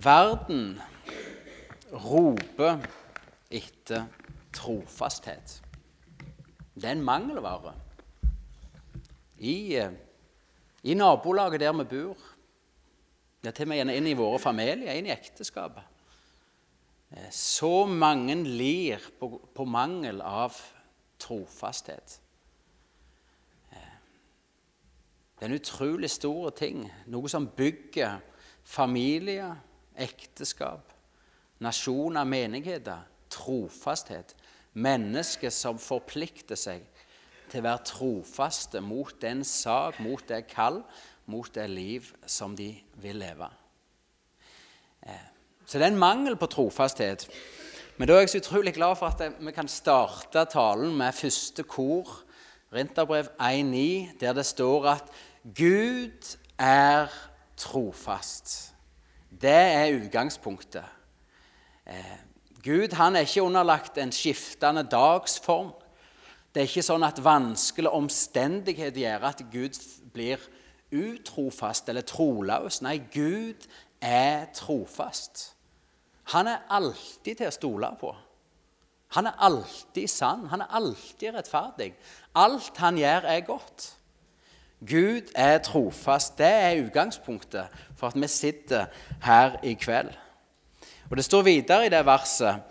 Verden roper etter trofasthet. Det er en mangelvare. I, eh, i nabolaget der vi bor, ja, til og med inn i våre familier, inn i ekteskapet. Eh, så mange lir på, på mangel av trofasthet. Eh, det er en utrolig stor ting, noe som bygger familie, ekteskap, nasjoner, menigheter. Trofasthet. Mennesker som forplikter seg til å være trofaste mot den sak, mot det kall, mot det liv som de vil leve. Eh, så det er en mangel på trofasthet. Men da er jeg så utrolig glad for at vi kan starte talen med første kor, Rinterbrev 1,9, der det står at Gud er trofast. Det er utgangspunktet. Eh, Gud han er ikke underlagt en skiftende dagsform. Det er ikke sånn at vanskelige omstendigheter gjør at Gud blir utrofast eller troløs. Nei, Gud er trofast. Han er alltid til å stole på. Han er alltid sann. Han er alltid rettferdig. Alt han gjør, er godt. Gud er trofast. Det er utgangspunktet for at vi sitter her i kveld. Og Det står videre i det verset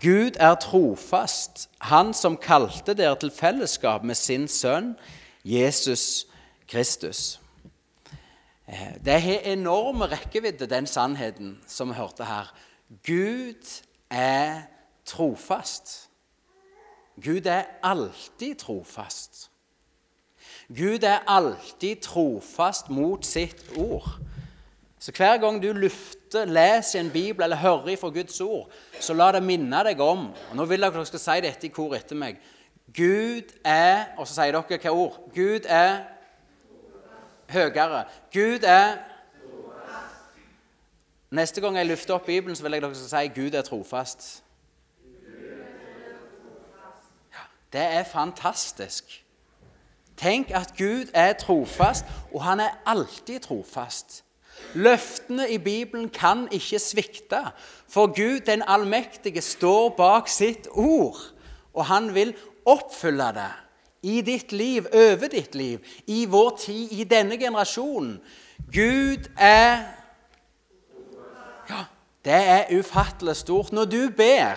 Gud er trofast, Han som kalte dere til fellesskap med sin sønn Jesus Kristus. Eh, det har enorme rekkevidde, den sannheten som vi hørte her. Gud er trofast. Gud er alltid trofast. Gud er alltid trofast mot sitt ord. Så hver gang du lufter, leser en bibel eller hører fra Guds ord, så la det minne deg om og Nå vil jeg at dere skal si dette i kor etter meg. Gud er Og så sier dere hva ord? Gud er høyere. Gud er Neste gang jeg lufter opp Bibelen, så vil jeg dere skal si Gud er trofast. Ja, det er fantastisk. Tenk at Gud er trofast, og han er alltid trofast. Løftene i Bibelen kan ikke svikte, for Gud den allmektige står bak sitt ord, og han vil oppfylle det i ditt liv, over ditt liv, i vår tid, i denne generasjonen. Gud er Ja, det er ufattelig stort. Når du ber,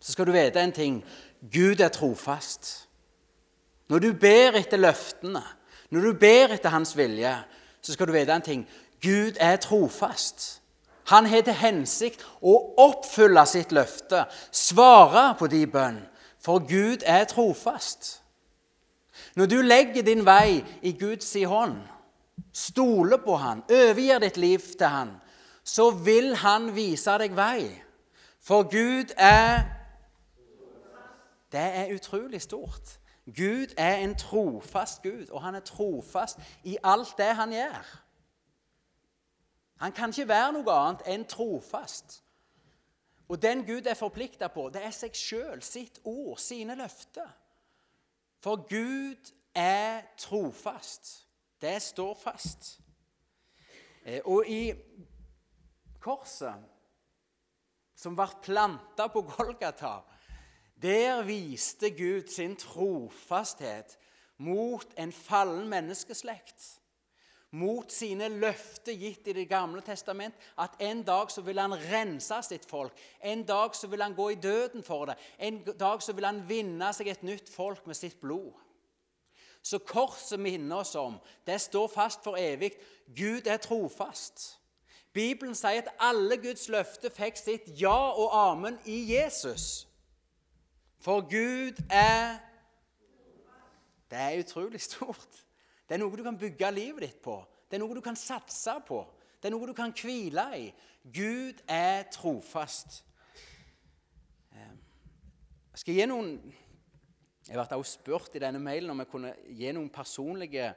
så skal du vite en ting. Gud er trofast. Når du ber etter løftene, når du ber etter hans vilje, så skal du vite en ting. Gud er trofast. Han har til hensikt å oppfylle sitt løfte, svare på de bønn, for Gud er trofast. Når du legger din vei i Guds hånd, stoler på Han, overgir ditt liv til Han, så vil Han vise deg vei. For Gud er Det er utrolig stort. Gud er en trofast Gud, og han er trofast i alt det han gjør. Han kan ikke være noe annet enn trofast. Og den Gud er forplikta på, det er seg sjøl, sitt ord, sine løfter. For Gud er trofast. Det står fast. Eh, og i korset, som ble planta på Golgata, der viste Gud sin trofasthet mot en fallen menneskeslekt. Mot sine løfter gitt i Det gamle testament, at en dag så vil han rense sitt folk. En dag så vil han gå i døden for det. En dag så vil han vinne seg et nytt folk med sitt blod. Så korset minner oss om, det står fast for evig, Gud er trofast. Bibelen sier at alle Guds løfter fikk sitt ja og amen i Jesus. For Gud er Det er utrolig stort. Det er noe du kan bygge livet ditt på. Det er noe du kan satse på. Det er noe du kan hvile i. Gud er trofast. Eh, jeg skal gi noen Jeg ble også spurt i denne mailen om jeg kunne gi noen personlige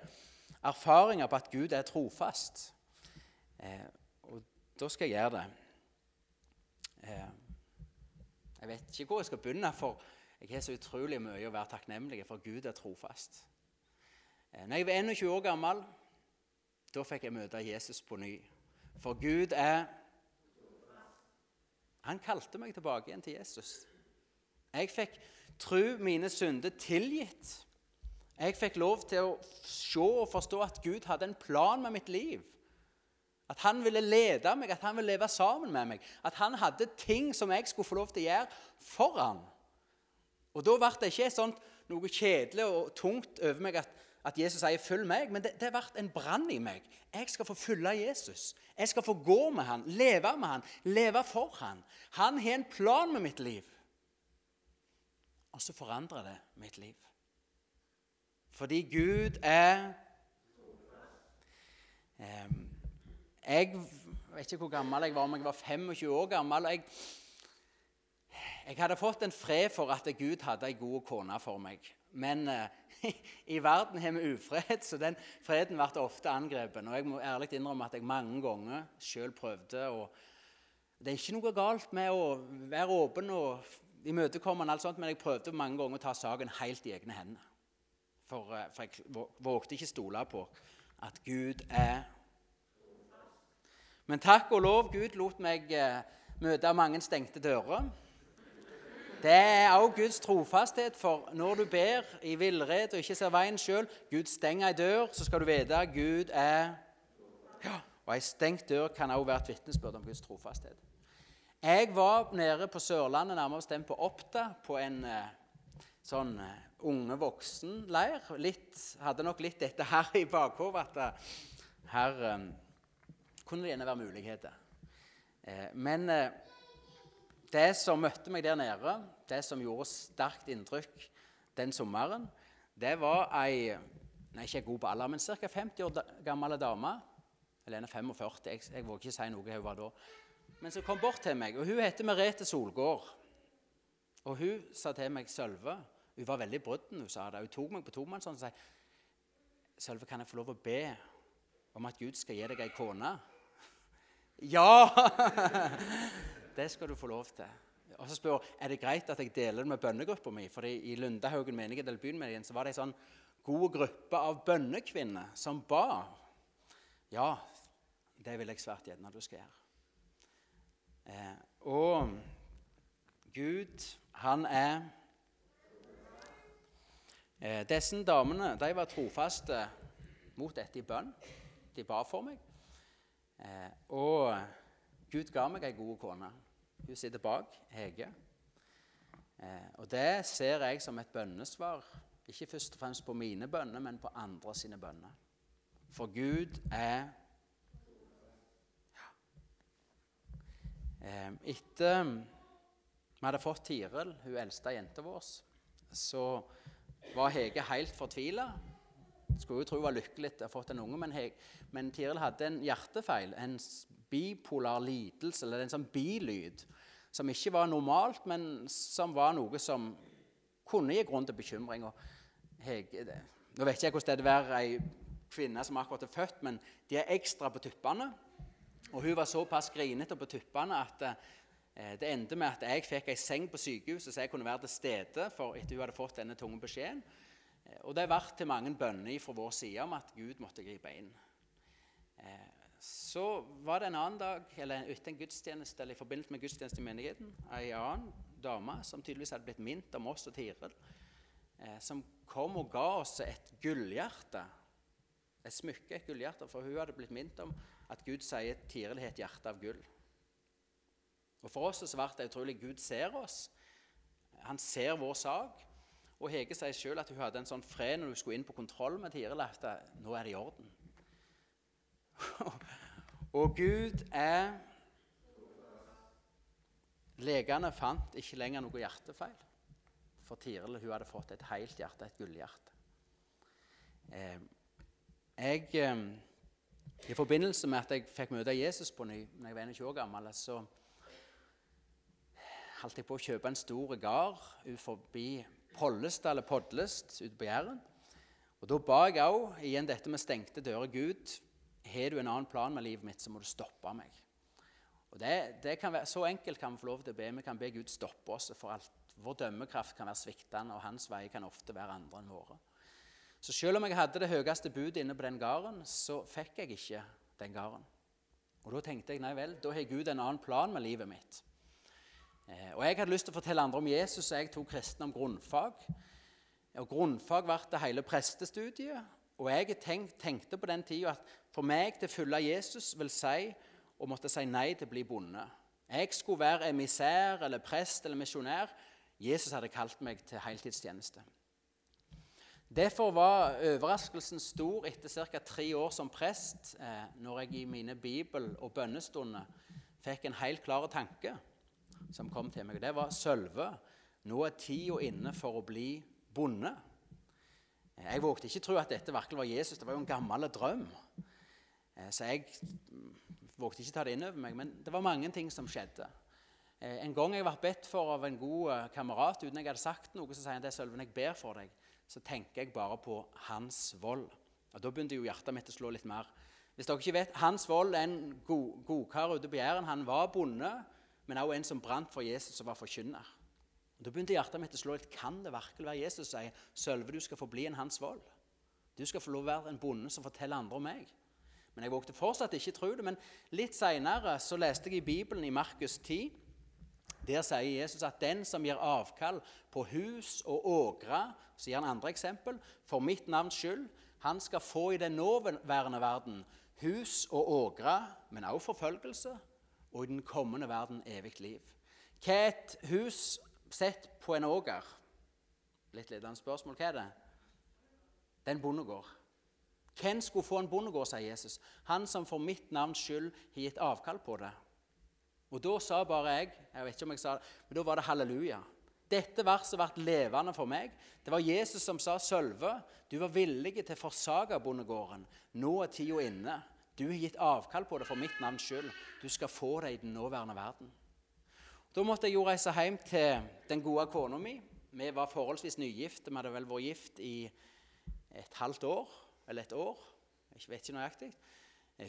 erfaringer på at Gud er trofast. Eh, og da skal jeg gjøre det. Jeg vet ikke hvor jeg skal begynne, for jeg har så utrolig mye å være takknemlig for. Gud er trofast. Eh, når jeg var 21 år gammel, da fikk jeg møte Jesus på ny. For Gud er Han kalte meg tilbake igjen til Jesus. Jeg fikk tro mine synder tilgitt. Jeg fikk lov til å se og forstå at Gud hadde en plan med mitt liv. At han ville lede meg, at han ville leve sammen med meg. At han hadde ting som jeg skulle få lov til å gjøre for han. Og Da ble det ikke sånt, noe kjedelig og tungt over meg at, at Jesus sier 'følg meg', men det, ble en brann i meg. Jeg skal få følge Jesus. Jeg skal få gå med han, leve med han, leve for han. Han har en plan med mitt liv. Og så forandrer det mitt liv. Fordi Gud er Jeg vet ikke hvor gammel jeg var, om jeg var 25 år gammel. Jeg, jeg hadde fått en fred for at Gud hadde ei god kone for meg. Men uh, i verden har vi ufred, så den freden ble ofte angrepet. Og jeg må ærlig innrømme at jeg mange ganger sjøl prøvde å Det er ikke noe galt med å være åpen og imøtekommende, men jeg prøvde mange ganger å ta saken helt i egne hender. For, eh, for jeg vågte ikke stole på at Gud er Men takk og lov, Gud lot meg eh, møte mange stengte dører. Det er også Guds trofasthet, for når du ber i villret og ikke ser veien sjøl Gud stenger ei dør, så skal du vite at Gud er Ja, og ei stengt dør kan også være et vitnesbyrd om Guds trofasthet. Jeg var nede på Sørlandet, nærmere bestemt på Oppda, på en eh, sånn eh, unge voksen-leir. Hadde nok litt dette her i bakhodet, at her kunne det gjerne være muligheter. Eh, men eh, det som møtte meg der nede, det som gjorde sterkt inntrykk den sommeren, det var ei nei, ikke god på alder, men ca. 50 år gammel dame. Helene 45. Jeg, jeg våger ikke si noe hun var da. Men som kom bort til meg. og Hun heter Merete Solgård. Og hun sa til meg Sølve Hun var veldig brudden, hun sa det. Hun tok meg på tomannshånd og sa Sølve, kan jeg få lov å be om at Gud skal gi deg ei kone? Ja! Det skal du få lov til. Og så spør er det greit at jeg deler det med bønnegruppa mi. For i Lundahaugen menighet eller byen så var det ei sånn god gruppe av bønnekvinner som ba. Ja, det vil jeg svært gjerne at du skal gjøre. Eh, og Gud, han er eh, Disse damene de var trofaste mot dette i bønn. De ba for meg. Eh, og Gud ga meg ei god kone. Hun sitter bak, Hege. Eh, og det ser jeg som et bønnesvar, ikke først og fremst på mine bønner, men på andre sine bønner. For Gud er Ehm, etter vi hadde fått Tiril, hun eldste jenta vår, så var Hege helt fortvila. Skulle jo tro hun var lykkelig å ha fått en unge, men, Hege, men Tiril hadde en hjertefeil, en bipolar lidelse, eller en sånn bilyd, som ikke var normalt, men som var noe som kunne gi grunn til bekymring. Det, nå vet jeg hvordan det er å være ei kvinne som akkurat er født, men de er ekstra på tuppene. Og hun var såpass grinete på tuppene at eh, det endte med at jeg fikk ei seng på sykehuset så jeg kunne være til stede for etter hun hadde fått denne tunge beskjeden. Eh, og det har vært til mange bønner fra vår side om at Gud måtte gripe inn. Eh, så var det en annen dag, eller etter en gudstjeneste, eller i forbindelse med gudstjeneste i menigheten, ei annen dame som tydeligvis hadde blitt minnet om oss og Tiril, som kom og ga oss et gullhjerte et smykke, et gullhjerte, for hun hadde blitt minnet om at Gud sier Tiril har et hjerte av gull. Og For oss så ble det utrolig Gud ser oss. Han ser vår sak. Og Hege sier sjøl at hun hadde en sånn fred når hun skulle inn på kontroll med Tiril, at nå er det i orden. og Gud er Legene fant ikke lenger noe hjertefeil. For Tiril hun hadde fått et helt hjerte, et gullhjerte. Eh, jeg, eh, I forbindelse med at jeg fikk møte Jesus på ny da jeg var 21 år gammel, så holdt jeg på å kjøpe en stor gard forbi Pollestad eller Podlest ute på Jæren. Og Da ba jeg òg igjen dette med stengte dører. Gud, har du en annen plan med livet mitt, så må du stoppe meg. Og det, det kan være, Så enkelt kan vi få lov til å be. Vi kan be Gud stoppe oss, for alt. Vår dømmekraft kan være sviktende, og hans veier kan ofte være andre enn våre. Så selv om jeg hadde det høyeste budet inne på den gården, så fikk jeg ikke den gården. Og da tenkte jeg nei vel, da har Gud en annen plan med livet mitt. Eh, og Jeg hadde lyst til å fortelle andre om Jesus, så jeg tok kristendom grunnfag. Og Grunnfag ble det hele prestestudiet. Og jeg tenk, tenkte på den tida at for meg til å følge Jesus vil si å måtte si nei til å bli bonde. Jeg skulle være emissær eller prest eller misjonær. Jesus hadde kalt meg til heltidstjeneste. Derfor var overraskelsen stor etter ca. tre år som prest, eh, når jeg i mine bibel- og bønnestunder fikk en helt klar tanke som kom til meg. Det var Sølve. Nå er tida inne for å bli bonde. Jeg vågte ikke tro at dette virkelig var Jesus. Det var jo en gammel drøm. Eh, så jeg vågte ikke ta det inn over meg. Men det var mange ting som skjedde. Eh, en gang jeg ble bedt for av en god eh, kamerat uten jeg hadde sagt noe, så sier han det Sølven, jeg ber for deg. Så tenker jeg bare på Hans vold. Og Da begynte jo hjertet mitt å slå litt mer. Hvis dere ikke vet, Hans vold er en godkar god ute på Jæren. Han var bonde, men også en som brant for Jesus og var forkynner. Da begynte hjertet mitt å slå litt. Kan det virkelig være Jesus som sier Sølve, du skal få bli en Hans vold? Du skal få lov å være en bonde som forteller andre om meg. Men Jeg vågte fortsatt ikke tro det. Men litt seinere leste jeg i Bibelen i Markus 10. Der sier Jesus at den som gir avkall på hus og ågre, så gir han andre eksempel, for mitt navns skyld, han skal få i den nåværende verden hus og ågre, men også forfølgelse, og i den kommende verden evig liv. Hva er et hus sett på en åger? Litt ledende spørsmål. Hva er det? Det er en bondegård. Hvem skulle få en bondegård, sier Jesus. Han som for mitt navns skyld har gitt avkall på det. Og da sa bare jeg jeg vet ikke om jeg sa det, men da var det halleluja. Dette verset ble levende for meg. Det var Jesus som sa, 'Sølve, du var villig til å forsake bondegården. Nå er tida inne. Du har gitt avkall på det for mitt navns skyld. Du skal få det i den nåværende verden.' Da måtte jeg jo reise hjem til den gode kona mi. Vi var forholdsvis nygifte. Vi hadde vel vært gift i et halvt år eller et år. Jeg vet ikke nøyaktig.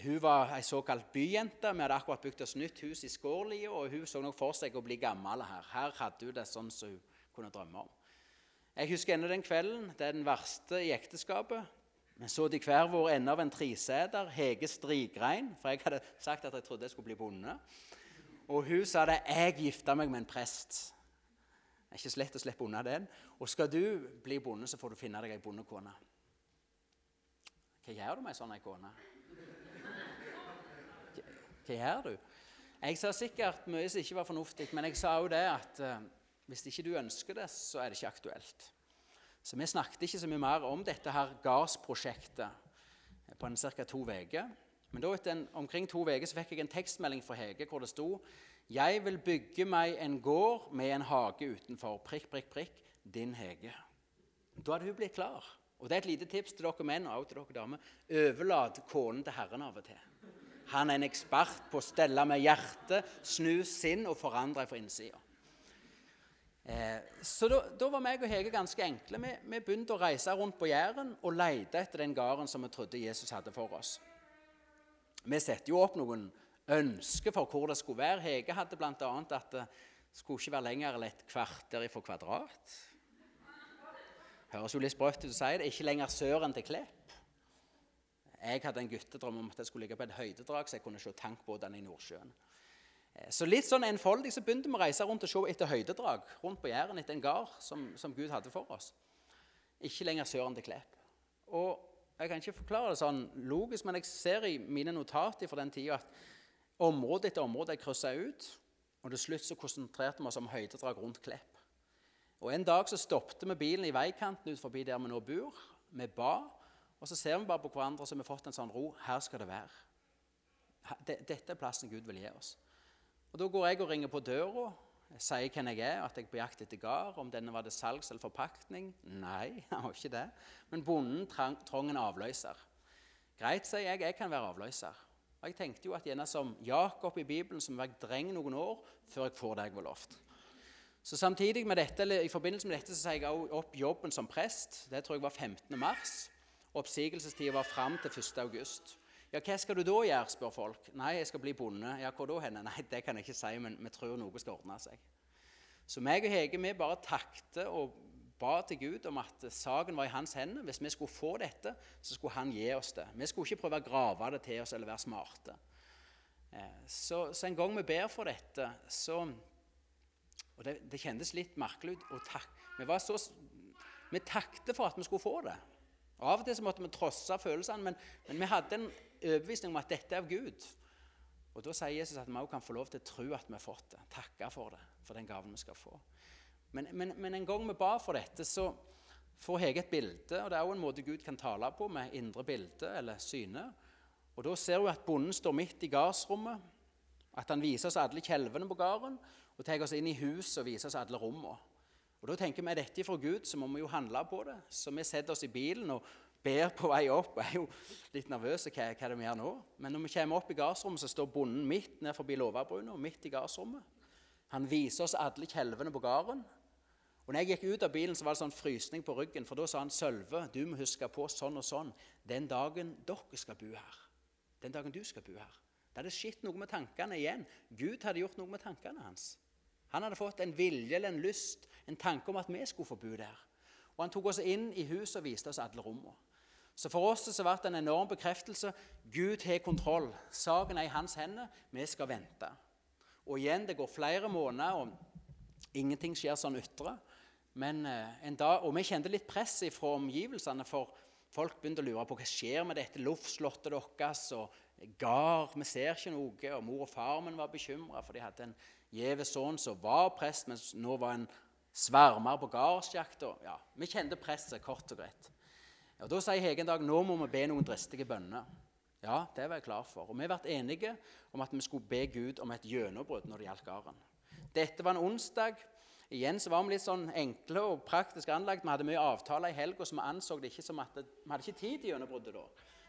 Hun var ei såkalt byjente. Vi hadde akkurat bygd oss nytt hus i Skårlia, og hun så nok for seg å bli gammel her. Her hadde hun det sånn som hun kunne drømme om. Jeg husker ennå den kvelden. Det er den verste i ekteskapet. Vi så til hver vår ende av en treseter, Hege Strigrein, for jeg hadde sagt at jeg trodde jeg skulle bli bonde. Og hun sa det 'Jeg gifta meg med en prest'. Det er ikke så lett å slippe unna den. Og skal du bli bonde, så får du finne deg ei bondekone. Hva gjør du med ei sånn kone? Hva gjør du? Jeg sa sikkert mye som ikke var fornuftig, men jeg sa òg det at uh, hvis ikke du ønsker det, så er det ikke aktuelt. Så vi snakket ikke så mye mer om dette her gardsprosjektet på en ca. to uker. Men da etter en, omkring to uker fikk jeg en tekstmelding fra Hege hvor det sto Jeg vil bygge meg en gård med en hage utenfor. Prikk, prikk, prikk. Din Hege. Da hadde hun blitt klar. Og det er et lite tips til dere menn og også til dere damer. Overlat konen til Herren av og til. Han er en ekspert på å stelle med hjertet, snu sinn og forandre fra innsida. Eh, så da, da, var meg og Hege ganske enkle. Vi, vi, begynte å reise rundt på Jæren og lete etter den gården som vi trodde Jesus hadde for oss. Vi setter jo opp noen ønsker for hvor det skulle være. Hege hadde bl.a. at det skulle ikke være lenger enn et kvarter ifra kvadrat. Høres jo litt sprøtt ut å si det. Ikke lenger sør enn til Klepp. Jeg hadde en guttedrøm om at jeg skulle ligge på et høydedrag, så jeg kunne se tankbåtene i Nordsjøen. Eh, så litt sånn enfoldig så begynte vi å reise rundt og se etter høydedrag rundt på Jæren, etter en gard som, som, Gud hadde for oss. Ikke lenger sør enn til Klepp. Og Jeg kan ikke forklare det sånn logisk, men jeg ser i mine notater fra den tida at område etter område er kryssa ut, og til slutt så konsentrerte vi oss om høydedrag rundt Klepp. Og En dag så stoppet vi bilen i veikanten ut forbi der vi nå bor. Vi ba, og så ser vi bare på hverandre så vi har fått en sånn ro. Her skal det være. Dette er plassen Gud vil gi oss. Og Da går jeg og ringer på døra, sier hvem jeg er, at jeg er på jakt etter gard. Om denne var det salgs eller forpaktning? Nei, han var ikke det. Men bonden trang, en avløser. Greit, sier jeg, jeg kan være avløser. Og Jeg tenkte jo at gjerne som Jakob i Bibelen, som var dreng noen år før jeg får det jeg var lovt. Så samtidig med dette, eller I forbindelse med dette så sier jeg også opp jobben som prest. Det tror jeg var 15. mars. Oppsigelsestida var fram til 1. august. Ja, hva skal du da gjøre, spør folk. Nei, jeg skal bli bonde. Ja, hvor da henne? Nei, det kan jeg ikke si, men vi tror noe skal ordne seg. Så meg og Hege vi bare takte og ba til Gud om at saken var i hans hender. Hvis vi skulle få dette, så skulle han gi oss det. Vi skulle ikke prøve å grave det til oss eller være smarte. Eh, så, så en gang vi ber for dette, så Og det, det kjentes litt merkelig ut. Og tak, vi, var så, vi takte for at vi skulle få det. Og Av og til så måtte vi trosse følelsene, men, men vi hadde en overbevisning om at dette er av Gud. Og Da sier Jesus at vi også kan få lov til å tro at vi har fått det. Takke for det, for den gaven vi skal få. Men, men, men en gang vi ba for dette, så får Hege et bilde. Og det er også en måte Gud kan tale på, med indre bilde eller syne. Og Da ser hun at bonden står midt i gardsrommet. At han viser oss alle kjelvene på gården og tar oss inn i huset og viser oss alle rommene. Og Da tenker vi er dette fra Gud, så må vi jo handle på det. Så vi setter oss i bilen og ber på vei opp. Jeg er jo litt nervøs hva, hva vi gjør nå. Men når vi kommer opp i gardsrommet, så står bonden midt ned forbi låvebrua, midt i gardsrommet. Han viser oss alle kjelvene på gården. Og når jeg gikk ut av bilen, så var det sånn frysning på ryggen, for da sa han Sølve, du må huske på sånn og sånn den dagen dere skal bo her. Den dagen du skal bo her. Det hadde skjedd noe med tankene igjen. Gud hadde gjort noe med tankene hans. Han hadde fått en vilje eller en lyst, en tanke om at vi skulle få bo der. Og Han tok oss inn i huset og viste oss alle rommene. Så for oss så ble det en enorm bekreftelse. Gud har kontroll. Saken er i hans hender. Vi skal vente. Og igjen, det går flere måneder, og ingenting skjer sånn ytre. Men eh, en dag, Og vi kjente litt press fra omgivelsene, for folk begynte å lure på hva skjer med dette luftslottet deres. og gard, Vi ser ikke noe. Og mor og far min var bekymra, for de hadde en gjeve sønn som var prest, men nå var en svermer på gardsjakta. Ja, vi kjente presset, kort og greit. Og Da sier Hege en dag nå må vi be noen dristige bønner. Ja, det var jeg klar for. Og vi ble enige om at vi skulle be Gud om et gjennombrudd når det gjaldt gården. Dette var en onsdag. Igjen så var vi litt sånn enkle og praktisk anlagt. Vi hadde mye avtaler i helga, så vi anså det ikke som at det, vi hadde ikke tid til gjennombruddet da.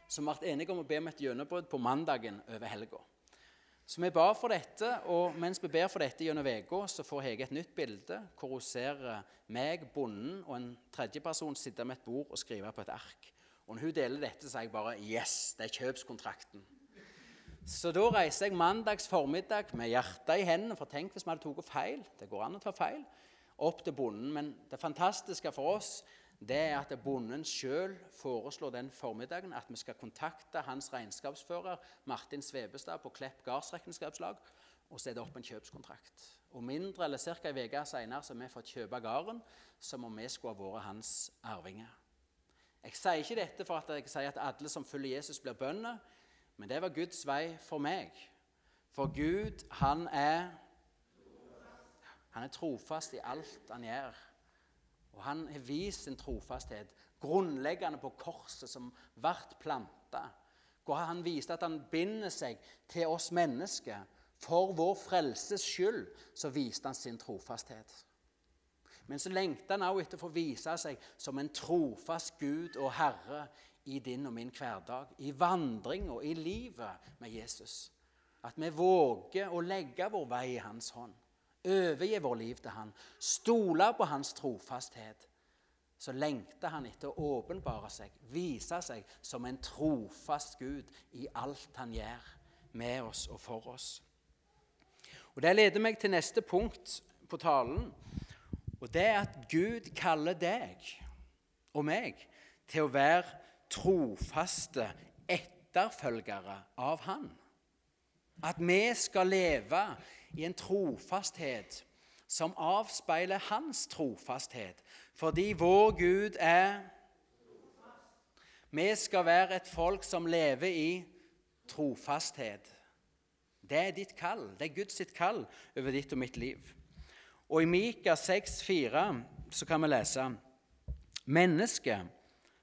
Så vi ble enige om å be om et gjennombrudd på mandagen over helga. Så vi ba for dette, og mens vi ber for dette gjennom uka, så får Hege et nytt bilde hvor hun ser eh, meg, bonden, og en tredjeperson sitte med et bord og skrive på et ark. Og når hun deler dette, så sier jeg bare 'Yes, det er kjøpskontrakten'. Så da reiser jeg mandags formiddag med hjertet i hendene, for tenk hvis vi hadde tatt feil. Det går an å ta feil. Opp til bonden. Men det fantastiske for oss det er at bonden sjøl foreslår den formiddagen at vi skal kontakte hans regnskapsfører Martin Svebestad på Klepp gardsregnskapslag og sette opp en kjøpskontrakt. Og Mindre eller ca. en uke senere har vi fått kjøpe gården som om vi skulle ha vært hans arvinger. Jeg sier ikke dette for at jeg sier at alle som følger Jesus, blir bønder, men det var Guds vei for meg. For Gud, han er, han er trofast i alt han gjør. Og han har vist sin trofasthet grunnleggende på korset som ble planta. Hvor han viste at han binder seg til oss mennesker. For vår frelses skyld så viste han sin trofasthet. Men så lengter han også etter å få vise seg som en trofast Gud og Herre i din og min hverdag, i vandring og i livet med Jesus. At vi våger å legge vår vei i hans hånd overgi vår liv til han, stole på hans trofasthet, så lengter han etter å åpenbare seg, vise seg som en trofast Gud i alt han gjør med oss og for oss. Og Det leder meg til neste punkt på talen. Og det er at Gud kaller deg og meg til å være trofaste etterfølgere av Han. At vi skal leve i en trofasthet som avspeiler hans trofasthet, fordi vår Gud er Vi skal være et folk som lever i trofasthet. Det er ditt kall. Det er Guds kall over ditt og mitt liv. Og i Mika 6,4 så kan vi lese Menneske,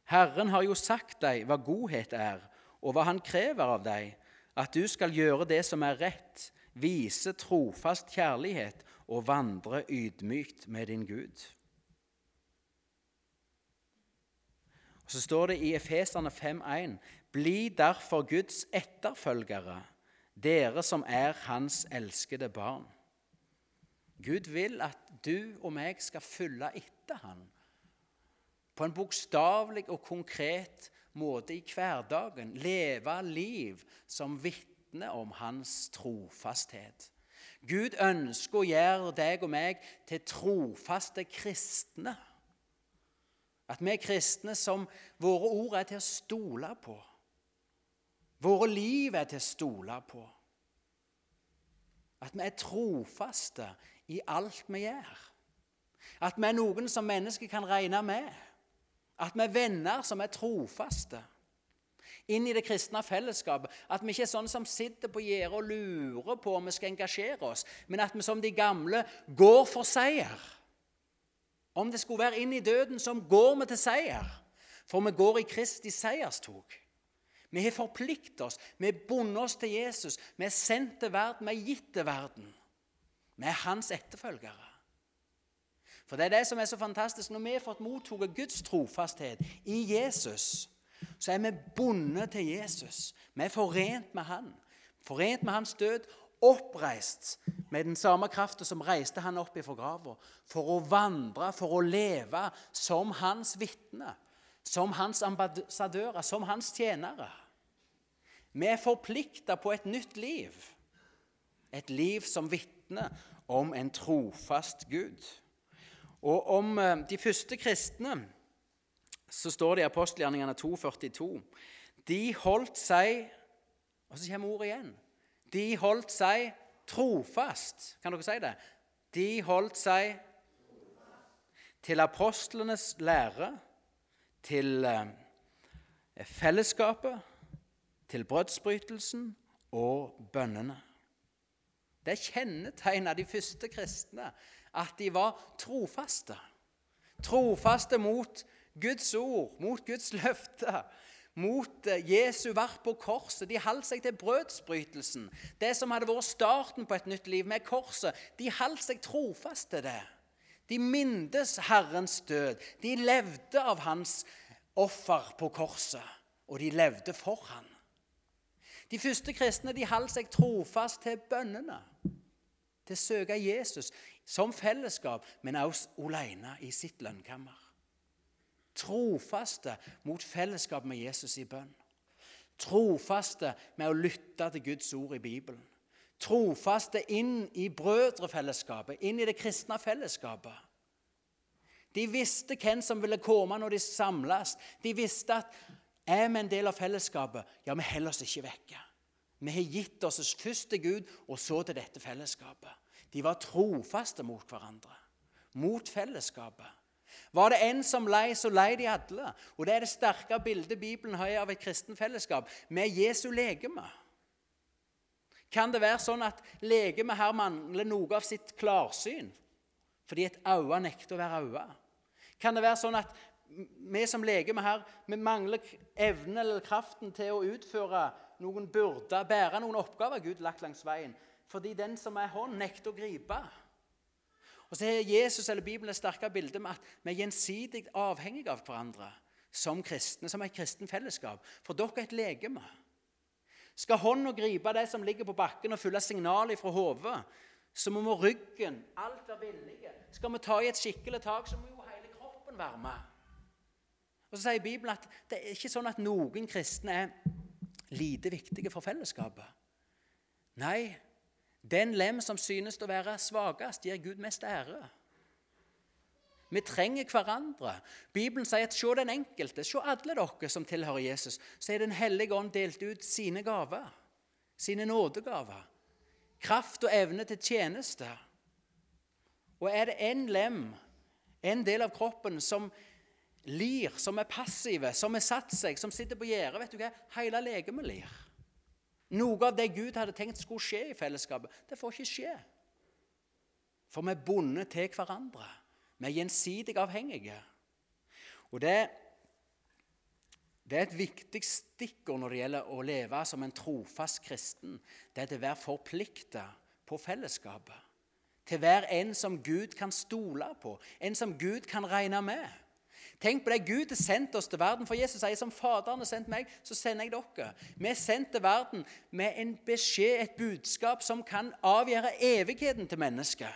Herren har jo sagt deg hva godhet er, og hva Han krever av deg, at du skal gjøre det som er rett, vise trofast kjærlighet og vandre ydmykt med din Gud. Og Så står det i Efeserne 5,1.: Bli derfor Guds etterfølgere, dere som er Hans elskede barn. Gud vil at du og meg skal følge etter Han på en bokstavelig og konkret måte i hverdagen. Leve liv som vitner om hans trofasthet. Gud ønsker å gjøre deg og meg til trofaste kristne. At vi er kristne som våre ord er til å stole på. Våre liv er til å stole på. At vi er trofaste i alt vi gjør. At vi er noen som mennesker kan regne med. At vi er venner som er trofaste. Inn i det kristne fellesskapet. At vi ikke er sånne som sitter på gjerdet og lurer på om vi skal engasjere oss, men at vi som de gamle går for seier. Om det skulle være inn i døden, som går vi til seier. For vi går i Kristi seierstog. Vi har forpliktet oss, vi har bundet oss til Jesus. Vi er sendt til verden, vi er gitt til verden. Vi er hans etterfølgere. For det er det som er så fantastisk. Når vi har fått mottatt Guds trofasthet i Jesus, så er vi bundet til Jesus. Vi er forent med han. Forent med hans død, oppreist med den samme kraften som reiste han opp ifra grava. For å vandre, for å leve som hans vitner, som hans ambassadører, som hans tjenere. Vi er forplikta på et nytt liv. Et liv som vitner om en trofast Gud. Og om eh, de første kristne så står det i apostelgjerningene 2,42 De holdt seg Og så kommer ordet igjen. De holdt seg trofast. Kan dere si det? De holdt seg til apostlenes lære til eh, fellesskapet, til brødsbrytelsen og bønnene. Det er kjennetegn av de første kristne at de var trofaste. Trofaste mot Guds ord, mot Guds løfte, mot eh, Jesu verk på korset. De holdt seg til brødsbrytelsen, det som hadde vært starten på et nytt liv med korset. De holdt seg trofast til det. De mindes Herrens død. De levde av hans offer på korset, og de levde for han. De første kristne de holdt seg trofast til bønnene, til å søke Jesus som fellesskap, men også alene i sitt lønnkammer. Trofaste mot fellesskap med Jesus i bønn. Trofaste med å lytte til Guds ord i Bibelen trofaste inn i brødrefellesskapet, inn i det kristne fellesskapet. De visste hvem som ville komme når de samles. De visste at er vi en del av fellesskapet, ja, vi holder oss ikke vekke. Vi har gitt oss først til Gud, og så til dette fellesskapet. De var trofaste mot hverandre, mot fellesskapet. Var det en som lei, så lei de alle. Og Det er det sterke bildet Bibelen har av et kristen fellesskap, med Jesu legeme. Kan det være sånn at legemet her mangler noe av sitt klarsyn fordi et øye nekter å være øye? Kan det være sånn at vi som legeme her vi mangler evnen eller kraften til å utføre noen byrder, bære noen oppgaver Gud lagt langs veien, fordi den som er hånd, nekter å gripe? Og så har Jesus eller Bibelen et sterkere bilde med at vi er gjensidig avhengige av hverandre som kristne, som et kristen fellesskap. For dere er et legeme. Skal hånda gripe det som ligger på bakken, og følge signalet fra hodet, så må vi ryggen, alt være villige. Skal vi ta i et skikkelig tak, så må jo hele kroppen være med. Og Så sier Bibelen at det er ikke sånn at noen kristne er lite viktige for fellesskapet. Nei, den lem som synes å være svakest, gir Gud mest ære. Vi trenger hverandre. Bibelen sier at se den enkelte, se alle dere som tilhører Jesus. Så er Den hellige ånd delt ut sine gaver, sine nådegaver. Kraft og evne til tjeneste. Og er det en lem, en del av kroppen, som lir, som er passive, som har satt seg, som sitter på gjerdet? Hele legemet lir. Noe av det Gud hadde tenkt skulle skje i fellesskapet, det får ikke skje. For vi er bundet til hverandre. Vi er gjensidig avhengige. Og det, det er et viktig stikkord når det gjelder å leve som en trofast kristen. Det er til å være forplikta på fellesskapet. Til å være en som Gud kan stole på, en som Gud kan regne med. Tenk på det Gud har sendt oss til verden. For Jesus sier som Faderen har sendt meg, så sender jeg dere. Vi er sendt til verden med en beskjed, et budskap, som kan avgjøre evigheten til mennesket.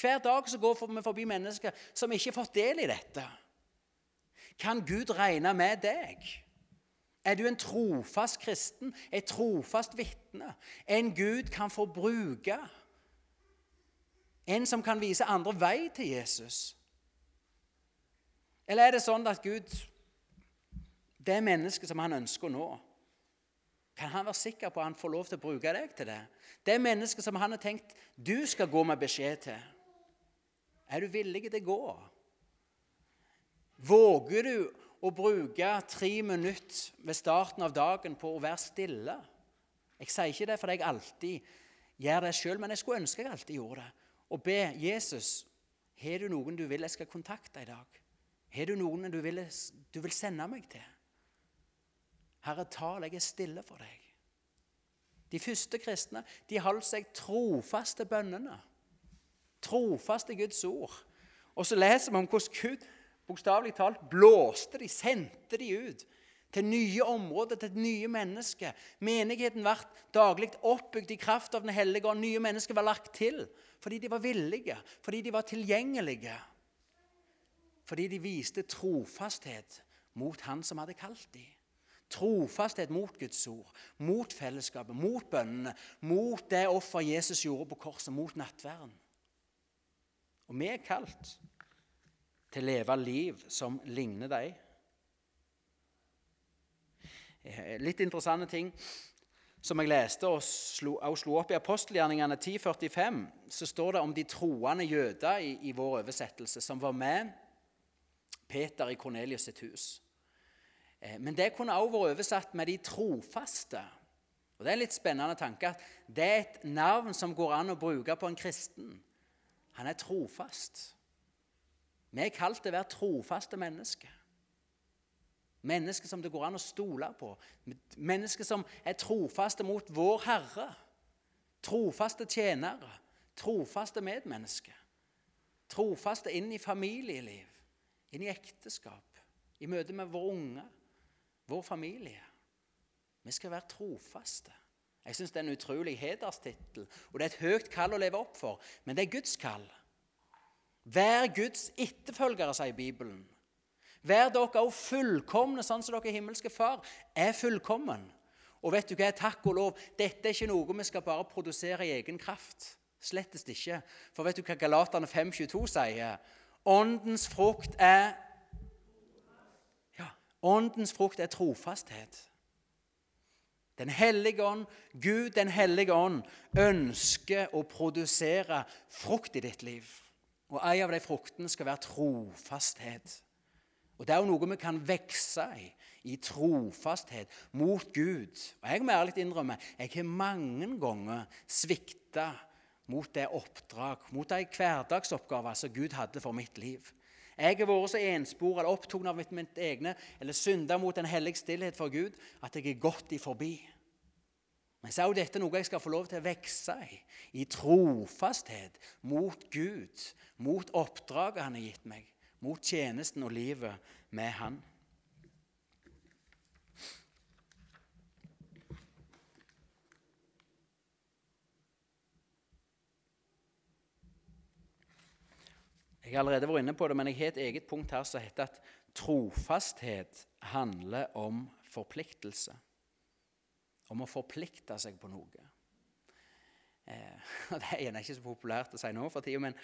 Hver dag så går vi forbi mennesker som ikke har fått del i dette. Kan Gud regne med deg? Er du en trofast kristen, et trofast vitne, en Gud kan få bruke? En som kan vise andre vei til Jesus? Eller er det sånn at Gud det mennesket som han ønsker nå? kan han være sikker på at han får lov til å bruke deg til det? Det mennesket som han har tenkt du skal gå med beskjed til. Er du villig til å gå? Våger du å bruke tre minutter ved starten av dagen på å være stille? Jeg sier ikke det fordi jeg alltid gjør det sjøl, men jeg skulle ønske jeg alltid gjorde det. Og be Jesus har du noen du vil jeg skal kontakte i dag. Har du noen du vil, du vil sende meg til? Herre, tal, jeg er stille for deg. De første kristne de holdt seg trofast til bønnene. Trofast til Guds ord. Og så leser vi om hvordan Gud bokstavelig talt blåste de, sendte de ut til nye områder, til nye mennesker. Menigheten ble daglig oppbygd i kraft av Den hellige ånd. Nye mennesker var lagt til fordi de var villige, fordi de var tilgjengelige. Fordi de viste trofasthet mot Han som hadde kalt dem. Trofasthet mot Guds ord, mot fellesskapet, mot bønnene, mot det offer Jesus gjorde på korset, mot nattverden. Og vi er kalt til å leve liv som ligner dem. Eh, litt interessante ting som jeg leste og slo, og slo opp i apostelgjerningene 1045, så står det om de troende jøder i, i vår oversettelse som var med Peter i Kornelius sitt hus. Eh, men det kunne også vært oversatt med 'de trofaste'. Og Det er en litt spennende tanke at det er et navn som går an å bruke på en kristen. Han er trofast. Vi er kalt til å være trofaste mennesker. Mennesker som det går an å stole på. Mennesker som er trofaste mot vår Herre. Trofaste tjenere. Trofaste medmennesker. Trofaste inn i familieliv inn i ekteskap, i møte med våre unge, vår familie. Vi skal være trofaste. Jeg syns det er en utrolig hederstittel, og det er et høyt kall å leve opp for, men det er Guds kall. Vær Guds etterfølgere, sier Bibelen. Vær dere også fullkomne, sånn som dere himmelske Far er fullkommen. Og vet du hva, takk og lov, dette er ikke noe vi skal bare produsere i egen kraft. Slettest ikke. For vet du hva Galaterne 5,22 sier? Åndens frukt er Ja, åndens frukt er trofasthet. Den hellige ånd, Gud den hellige ånd, ønsker å produsere frukt i ditt liv. Og en av de fruktene skal være trofasthet. Og Det er jo noe vi kan vokse i, i trofasthet mot Gud. Og Jeg må ærlig innrømme jeg har mange ganger svikta mot det oppdrag, mot de hverdagsoppgaver som Gud hadde for mitt liv. Jeg har vært så enspor eller opptatt av mitt, mitt egne eller synda mot en hellig stillhet for Gud at jeg er gått i forbi. Men så er jo dette noe jeg skal få lov til å vokse i, i trofasthet mot Gud, mot oppdraget Han har gitt meg, mot tjenesten og livet med Han. Jeg har allerede vært inne på det, men jeg har et eget punkt her som heter at trofasthet handler om forpliktelse. Om å forplikte seg på noe. Eh, Det er ikke så populært å si nå for tida, men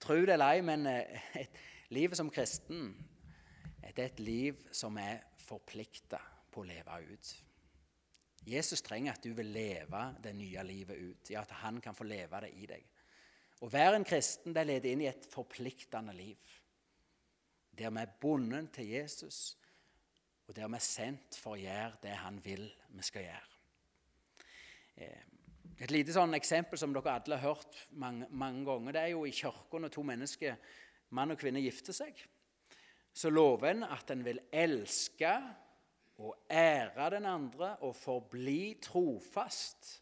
tro det eller ei, men eh, et, livet som kristen det er et liv som er forplikta på å leve ut. Jesus trenger at du vil leve det nye livet ut, ja, at han kan få leve det i deg. Å være en kristen det leder inn i et forpliktende liv. Der vi er bundet til Jesus, og der vi er sendt for å gjøre det han vil vi skal gjøre. Eh, et lite sånn eksempel som dere alle har hørt mange, mange ganger, det er jo i kirka når to mennesker, mann og kvinne, gifter seg. Så lover en at en vil elske og ære den andre og forbli trofast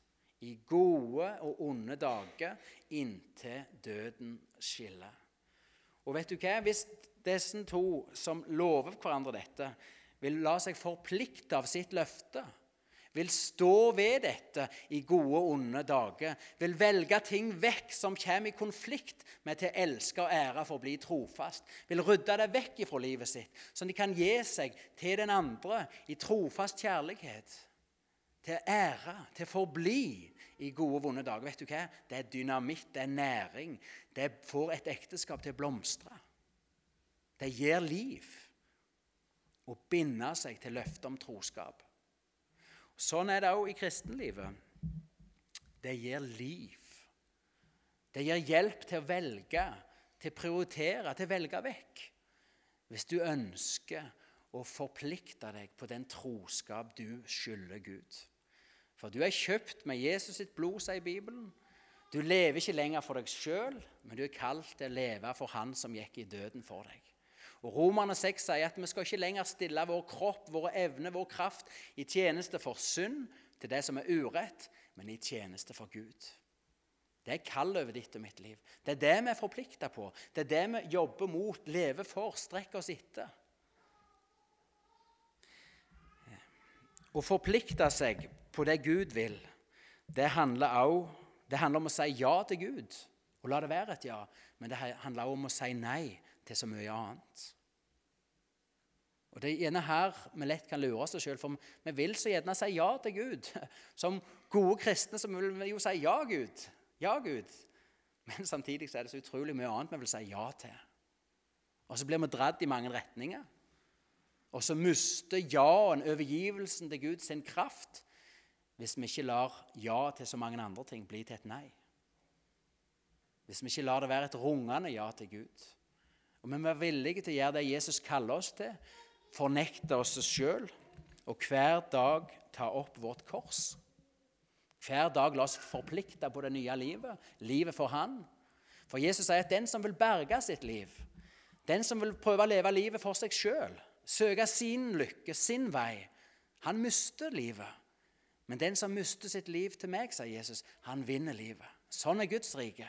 i gode og onde dager inntil døden skiller. Og vet du hva? Hvis disse to som lover hverandre dette, vil la seg forplikte av sitt løfte, vil stå ved dette i gode og onde dager, vil velge ting vekk som kommer i konflikt med til elske og ære for å bli trofast, vil rydde det vekk ifra livet sitt, så de kan gi seg til den andre i trofast kjærlighet til ære, til å forbli i gode og vonde dager. Vet du hva? Det er dynamitt, det er næring. Det får et ekteskap til å blomstre. Det gir liv å binde seg til løftet om troskap. Sånn er det òg i kristenlivet. Det gir liv. Det gir hjelp til å velge, til å prioritere, til å velge vekk. Hvis du ønsker å forplikte deg på den troskap du skylder Gud. For du er kjøpt med Jesus sitt blod, sier Bibelen. Du lever ikke lenger for deg sjøl, men du er kalt til å leve for Han som gikk i døden for deg. Og Romerne 6 sier at vi skal ikke lenger stille vår kropp, våre evner, vår kraft i tjeneste for synd, til det som er urett, men i tjeneste for Gud. Det er kall over ditt og mitt liv. Det er det vi er forplikta på. Det er det vi jobber mot, lever for, strekker oss etter. Å forplikte seg på det Gud vil, det handler også det handler om å si ja til Gud og la det være et ja. Men det handler også om å si nei til så mye annet. Og Det er gjerne her vi lett kan lure oss sjøl, for vi vil så gjerne si ja til Gud. Som gode kristne så vil vi jo si ja, Gud. Ja, Gud. Men samtidig så er det så utrolig mye annet vi vil si ja til. Og så blir vi dratt i mange retninger. Og så mister ja-en, overgivelsen til Gud, sin kraft hvis vi ikke lar ja til så mange andre ting bli til et nei. Hvis vi ikke lar det være et rungende ja til Gud. Og vi må være villige til å gjøre det Jesus kaller oss til, fornekte oss sjøl og hver dag ta opp vårt kors. Hver dag la oss forplikte på det nye livet, livet for Han. For Jesus sier at den som vil berge sitt liv, den som vil prøve å leve livet for seg sjøl, søke sin lykke, sin vei, han mister livet. Men den som mister sitt liv til meg, sier Jesus, han vinner livet. Sånn er Guds rike.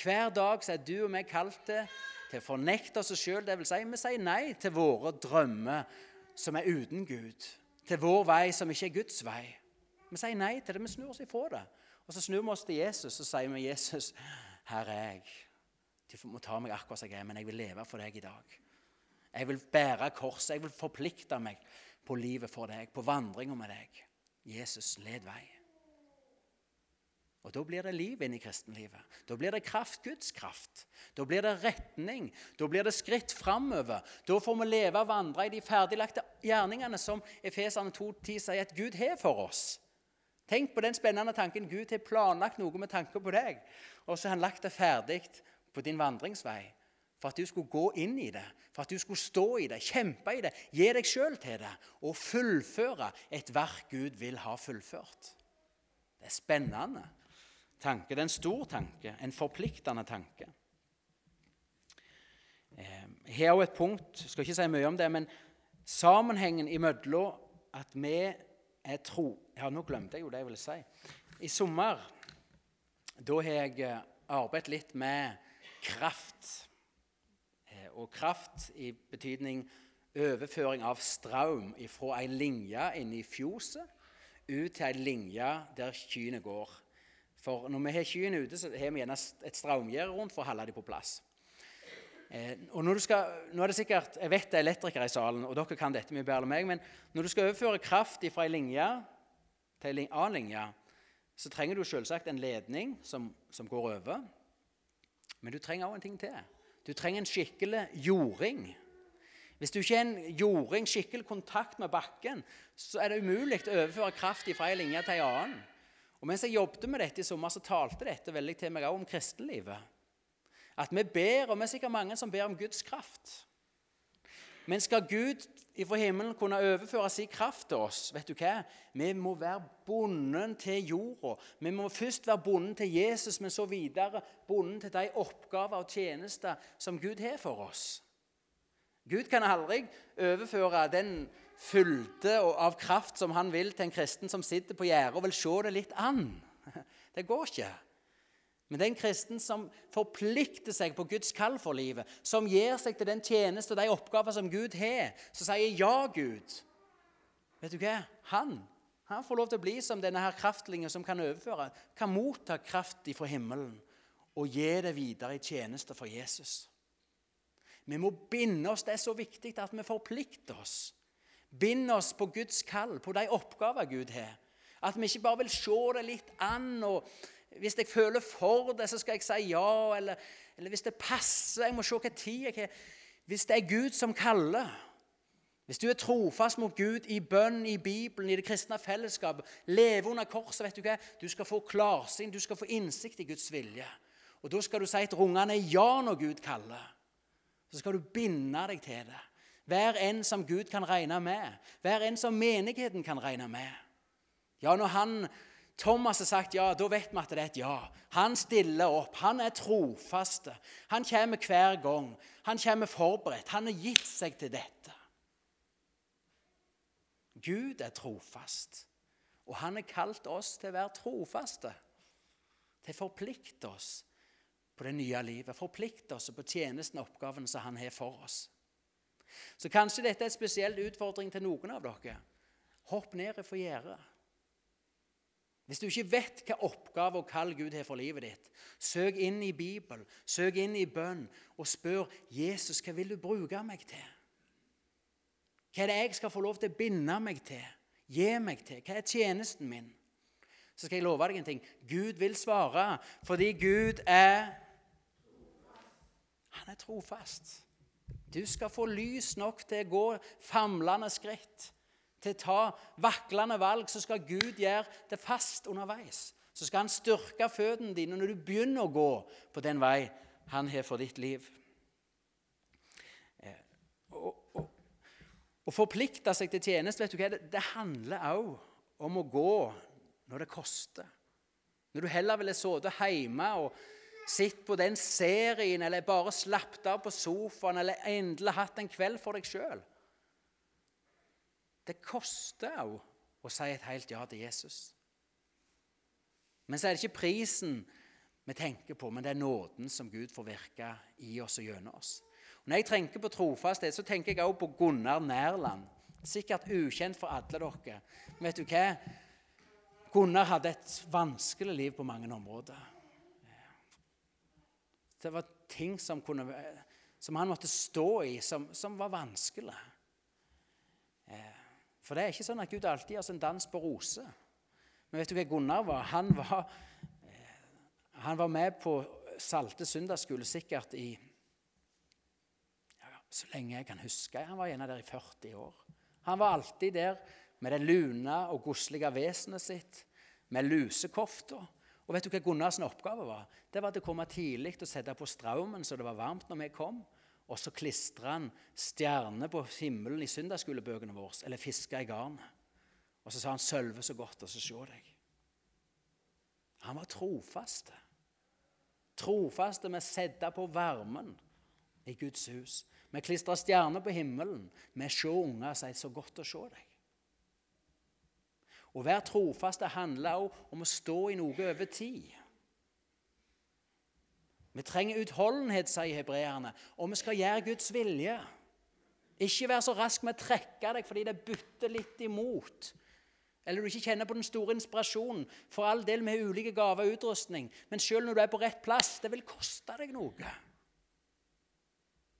Hver dag er du og meg kalt til, å fornekte oss sjøl. Det vil si, vi sier nei til våre drømmer som er uten Gud. Til vår vei som ikke er Guds vei. Vi sier nei til det. Vi snur oss ifra det. Og så snur vi oss til Jesus og sier vi, 'Jesus, her er jeg. Du må ta meg akkurat som jeg er, men jeg vil leve for deg i dag.' Jeg vil bære korset. Jeg vil forplikte meg på livet for deg, på vandringa med deg. Jesus led vei. Og Da blir det liv inn i kristenlivet. Da blir det kraft, Guds kraft. Da blir det retning. Da blir det skritt framover. Da får vi leve og vandre i de ferdiglagte gjerningene som Efesene 2,10 sier at Gud har for oss. Tenk på den spennende tanken. Gud har planlagt noe med tanke på deg, og så har han lagt det ferdig på din vandringsvei for at du skulle gå inn i det, for at du skulle stå i det, kjempe i det, gi deg sjøl til det og fullføre et verk Gud vil ha fullført. Det er spennende tanke. Det er en stor tanke, en forpliktende tanke. Her jeg har også et punkt, jeg skal ikke si mye om det, men sammenhengen imellom at vi er tro Ja, nå glemte jeg jo det jeg ville si. I sommer da har jeg eh, arbeidet litt med kraft. Og kraft i betydning overføring av strøm fra ei linje inne i fjoset ut til ei linje der kyrne går. For når vi har kyrne ute, så har vi gjerne et strømgjerde rundt for å holde dem på plass. Eh, og når du skal, nå er det sikkert, Jeg vet det er elektrikere i salen, og dere kan dette mye bedre enn meg, men når du skal overføre kraft fra ei linje til en annen linje, så trenger du selvsagt en ledning som, som går over. Men du trenger òg en ting til. Du trenger en skikkelig jording. Hvis du ikke har en jording, skikkelig kontakt med bakken, så er det umulig å overføre kraft fra en linje til en annen. Og Mens jeg jobbet med dette i sommer, så talte dette veldig til meg òg om kristenlivet. At vi ber, og vi er sikkert mange som ber om Guds kraft. Men skal Gud fra himmelen kunne overføre sin kraft til oss, vet du hva? Vi må være bonden til jorda. Vi må først være bonden til Jesus, men så videre bonden til de oppgaver og tjenester som Gud har for oss. Gud kan aldri overføre den fylde av kraft som han vil til en kristen som sitter på gjerdet og vil se det litt an. Det går ikke. Men det er en kristen som forplikter seg på Guds kall for livet, som gir seg til den tjeneste og de oppgaver som Gud har, som sier 'ja, Gud'. Vet du hva? Han han får lov til å bli som denne her kraftlinja som kan overføre, kan motta kraft fra himmelen og gi det videre i tjeneste for Jesus. Vi må binde oss. Det er så viktig at vi forplikter oss. Binde oss på Guds kall, på de oppgaver Gud har. At vi ikke bare vil se det litt an og hvis jeg føler for det, så skal jeg si ja. Eller, eller hvis det passer, jeg må se hva tid jeg har. Hvis det er Gud som kaller, Hvis du er trofast mot Gud i bønn, i Bibelen, i det kristne fellesskapet, leve under korset, vet du hva? Du skal få klarsyn, du skal få innsikt i Guds vilje. Og Da skal du si et rungende ja når Gud kaller. Så skal du binde deg til det. Vær en som Gud kan regne med. Vær en som menigheten kan regne med. Ja, når han, Thomas har sagt ja, da vet vi at det er et ja. Han stiller opp. Han er trofaste. Han kommer hver gang. Han kommer forberedt. Han har gitt seg til dette. Gud er trofast, og han har kalt oss til å være trofaste. Til å forplikte oss på det nye livet. Forplikte oss på tjenesten og oppgaven som han har for oss. Så kanskje dette er en spesiell utfordring til noen av dere. Hopp ned fra gjerdet. Hvis du ikke vet hva oppgave og kall Gud har for livet ditt, søk inn i Bibelen, søk inn i bønn og spør Jesus hva vil du bruke meg til. Hva er det jeg skal få lov til å binde meg til, gi meg til? Hva er tjenesten min? Så skal jeg love deg en ting. Gud vil svare, fordi Gud er Han er trofast. Du skal få lys nok til å gå famlende skritt, til å ta vaklende valg. Så skal Gud gjøre det fast underveis. Så skal Han styrke føttene dine når du begynner å gå på den vei Han har for ditt liv. Eh, å forplikte seg til tjeneste vet du hva, det, det handler også om å gå når det koster. Når du heller ville sittet hjemme og sett på den serien, eller bare slappet av på sofaen, eller endelig hatt en kveld for deg sjøl. Det koster òg å si et helt ja til Jesus. Men så er det ikke prisen vi tenker på, men det er nåden som Gud får virke i oss og gjennom oss. Og når jeg tenker på trofasthet, så tenker jeg òg på Gunnar Nærland. Sikkert ukjent for alle dere. Men vet du hva? Gunnar hadde et vanskelig liv på mange områder. Det var ting som, kunne, som han måtte stå i, som, som var vanskelig. Eh, for det er ikke sånn at Gud alltid gjør sin dans på roser. Men vet du hva Gunnar var? Han var, eh, han var med på Salte søndagsskole sikkert i ja, så lenge jeg kan huske. Han var gjerne der i 40 år. Han var alltid der med det lune og godslige vesenet sitt, med lusekofta og vet du hva Gunnars oppgave var? Det var å komme tidlig og sette på strømmen så det var varmt når vi kom. Og så klistra han stjerner på himmelen i søndagsskolebøkene våre, eller fiska i garnet. Og så sa han 'Sølve så godt, så se deg'. Han var trofaste. Trofaste med å sette på varmen i Guds hus. Vi klistra stjerner på himmelen å se unger si 'så godt å se deg'. Å være trofast handler også om å stå i noe over tid. Vi trenger utholdenhet, sier hebreerne, og vi skal gjøre Guds vilje. Ikke være så rask med å trekke deg fordi det bytter litt imot. Eller du ikke kjenner på den store inspirasjonen. For all del, vi har ulike gaver og utrustning. Men selv når du er på rett plass, det vil koste deg noe.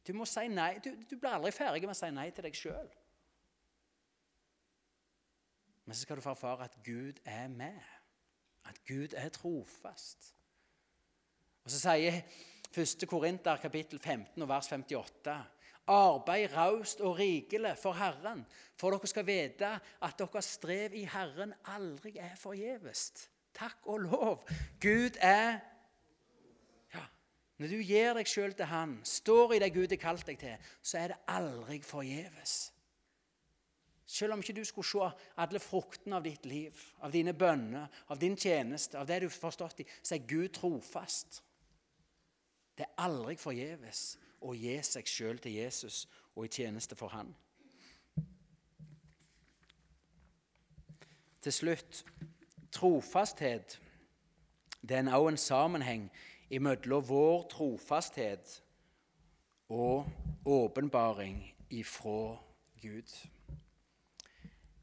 Du må si nei. Du, du blir aldri ferdig med å si nei til deg sjøl. Men så skal du få erfare at Gud er med. At Gud er trofast. Og Så sier 1. Korinter kapittel 15 og vers 58.: Arbeid raust og rikelig for Herren, for dere skal vite at deres strev i Herren aldri er forgjeves. Takk og lov. Gud er ja, Når du gir deg sjøl til Han, står i det Gud har kalt deg til, så er det aldri forgjeves. Selv om ikke du skulle se alle fruktene av ditt liv, av dine bønner, av din tjeneste, av det du har forstått i, så er Gud trofast. Det er aldri forgjeves å gi seg sjøl til Jesus og i tjeneste for Han. Til slutt trofasthet. Det er også en sammenheng mellom vår trofasthet og åpenbaring ifra Gud.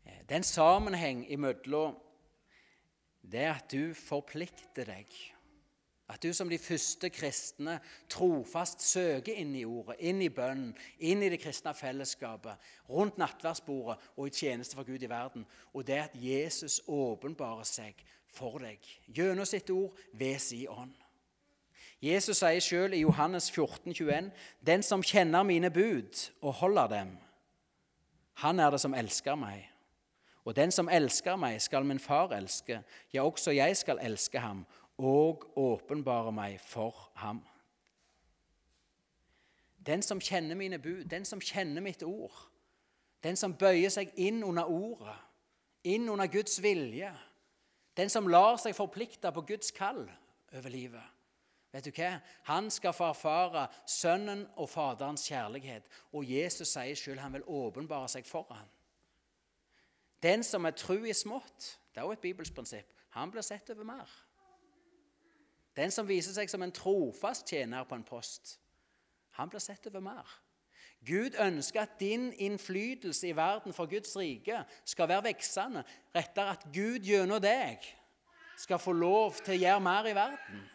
Det er en sammenheng mellom det at du forplikter deg. At du som de første kristne trofast søker inn i ordet, inn i bønnen, inn i det kristne fellesskapet, rundt nattverdsbordet og i tjeneste for Gud i verden. Og det at Jesus åpenbarer seg for deg gjennom sitt ord ved sin ånd. Jesus sier selv i Johannes 14, 21, Den som kjenner mine bud og holder dem, Han er det som elsker meg. Og den som elsker meg, skal min far elske. Ja, også jeg skal elske ham og åpenbare meg for ham. Den som kjenner mine bud, den som kjenner mitt ord, den som bøyer seg inn under ordet, inn under Guds vilje, den som lar seg forplikte på Guds kall over livet. Vet du hva? Han skal få erfare Sønnen og Faderens kjærlighet. Og Jesus sier selv han vil åpenbare seg for ham. Den som er tru i smått, det er også et bibelsk prinsipp, han blir sett over mer. Den som viser seg som en trofast tjener på en post, han blir sett over mer. Gud ønsker at din innflytelse i verden for Guds rike skal være veksende. Rettere at Gud gjennom deg skal få lov til å gjøre mer i verden.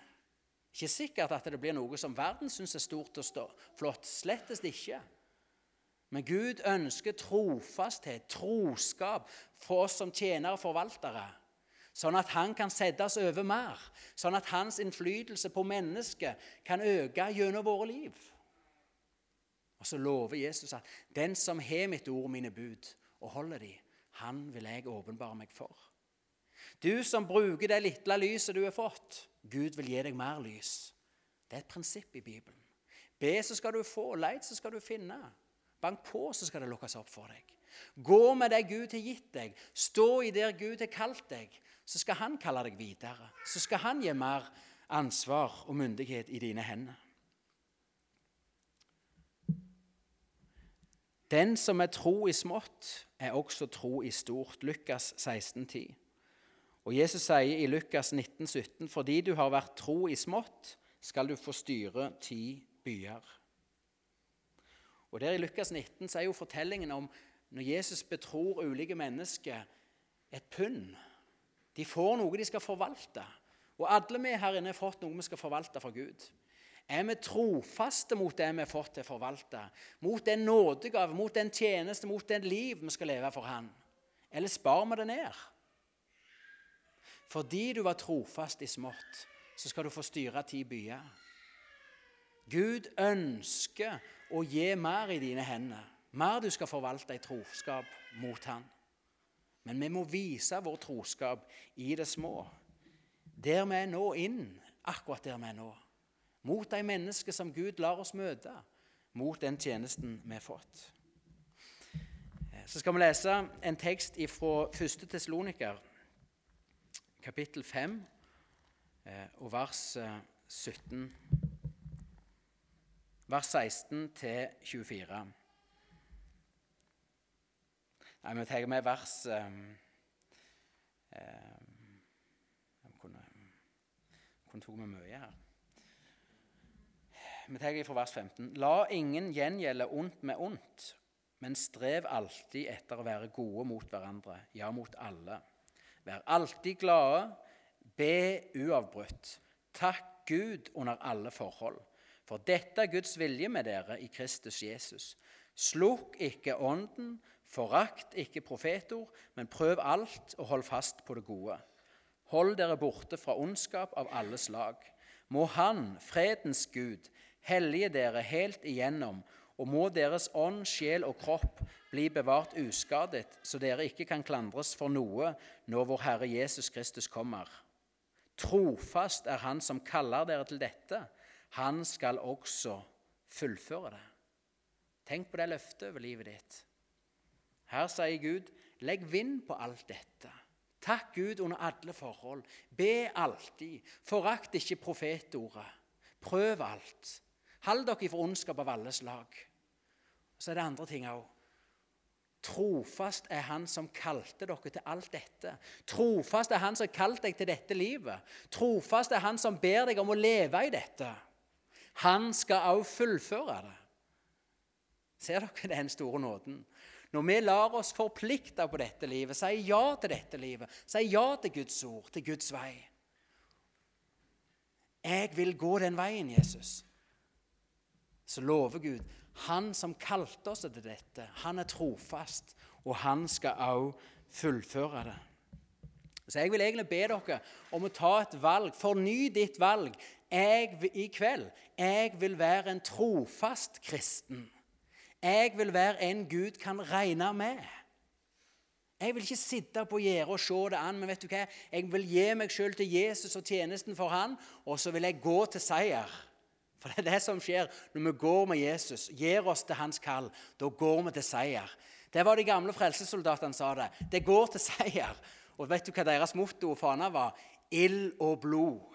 Ikke sikkert at det blir noe som verden syns er stort og flott. Slettest ikke. Men Gud ønsker trofasthet, troskap, for oss som tjenere og forvaltere. Sånn at han kan settes over mer. Sånn at hans innflytelse på mennesket kan øke gjennom våre liv. Og så lover Jesus at 'den som har mitt ord, mine bud, og holder de, han vil jeg åpenbare meg for'. Du som bruker det lille lyset du har fått, Gud vil gi deg mer lys. Det er et prinsipp i Bibelen. Be, så skal du få. Leit, så skal du finne. Bank på, så skal det lukkes opp for deg. Gå med det Gud har gitt deg. Stå i der Gud har kalt deg. Så skal Han kalle deg videre. Så skal Han gi mer ansvar og myndighet i dine hender. Den som er tro i smått, er også tro i stort. Lukas 16, 10. Og Jesus sier i Lukas 19, 17, fordi du har vært tro i smått, skal du få styre ti byer. Og der I Lukas 19 så er jo fortellingen om når Jesus betror ulike mennesker et pund. De får noe de skal forvalte. Og alle vi her inne har fått noe vi skal forvalte for Gud. Er vi trofaste mot det vi har fått til å forvalte? Mot den nådegave, mot den tjeneste, mot den liv vi skal leve for Han? Eller spar vi det ned? Fordi du var trofast i smått, så skal du få styre ti byer. Gud ønsker å gi mer i dine hender, mer du skal forvalte i troskap mot Han. Men vi må vise vår troskap i det små. Der vi er nå, inn akkurat der vi er nå. Mot de mennesker som Gud lar oss møte. Mot den tjenesten vi har fått. Så skal vi lese en tekst fra 1. Tesloniker, kapittel 5, eh, og vers 17 eh, vers 16 til 24. Nei, vi tar med vers um, um, Jeg kunne, tatt med mye her. Vi tar fra vers 15. La ingen gjengjelde ondt med ondt, men strev alltid etter å være gode mot hverandre, ja, mot alle. Vær alltid glade, be uavbrutt. Takk Gud under alle forhold for dette er Guds vilje med dere i Kristus Jesus. Slukk ikke ånden, forakt ikke profetord, men prøv alt og hold fast på det gode. Hold dere borte fra ondskap av alle slag. Må Han, fredens Gud, hellige dere helt igjennom, og må deres ånd, sjel og kropp bli bevart uskadet, så dere ikke kan klandres for noe når vår Herre Jesus Kristus kommer. Trofast er Han som kaller dere til dette han skal også fullføre det. Tenk på det løftet over livet ditt. Her sier Gud, legg vind på alt dette. Takk Gud under alle forhold. Be alltid. Forakt ikke profetordet. Prøv alt. Hold dere for ondskap av alle slag. Så er det andre ting òg. Trofast er Han som kalte dere til alt dette. Trofast er Han som kalte deg til dette livet. Trofast er Han som ber deg om å leve i dette. Han skal òg fullføre det. Ser dere den store nåden? Når vi lar oss forplikte på dette livet, sier ja til dette livet, sier ja til Guds ord, til Guds vei Jeg vil gå den veien, Jesus. Så lover Gud Han som kalte oss til dette, han er trofast, og han skal også fullføre det. Så jeg vil egentlig be dere om å ta et valg. Forny ditt valg jeg, i kveld. Jeg vil være en trofast kristen. Jeg vil være en Gud kan regne med. Jeg vil ikke sitte på gjerdet og se det an, men vet du hva? jeg vil gi meg sjøl til Jesus og tjenesten for han, og så vil jeg gå til seier. For det er det som skjer når vi går med Jesus, gir oss til hans kall. Da går vi til seier. Det var de gamle frelsesoldatene sa det. Det går til seier. Og vet du hva deres motto og fane var? Ild og blod.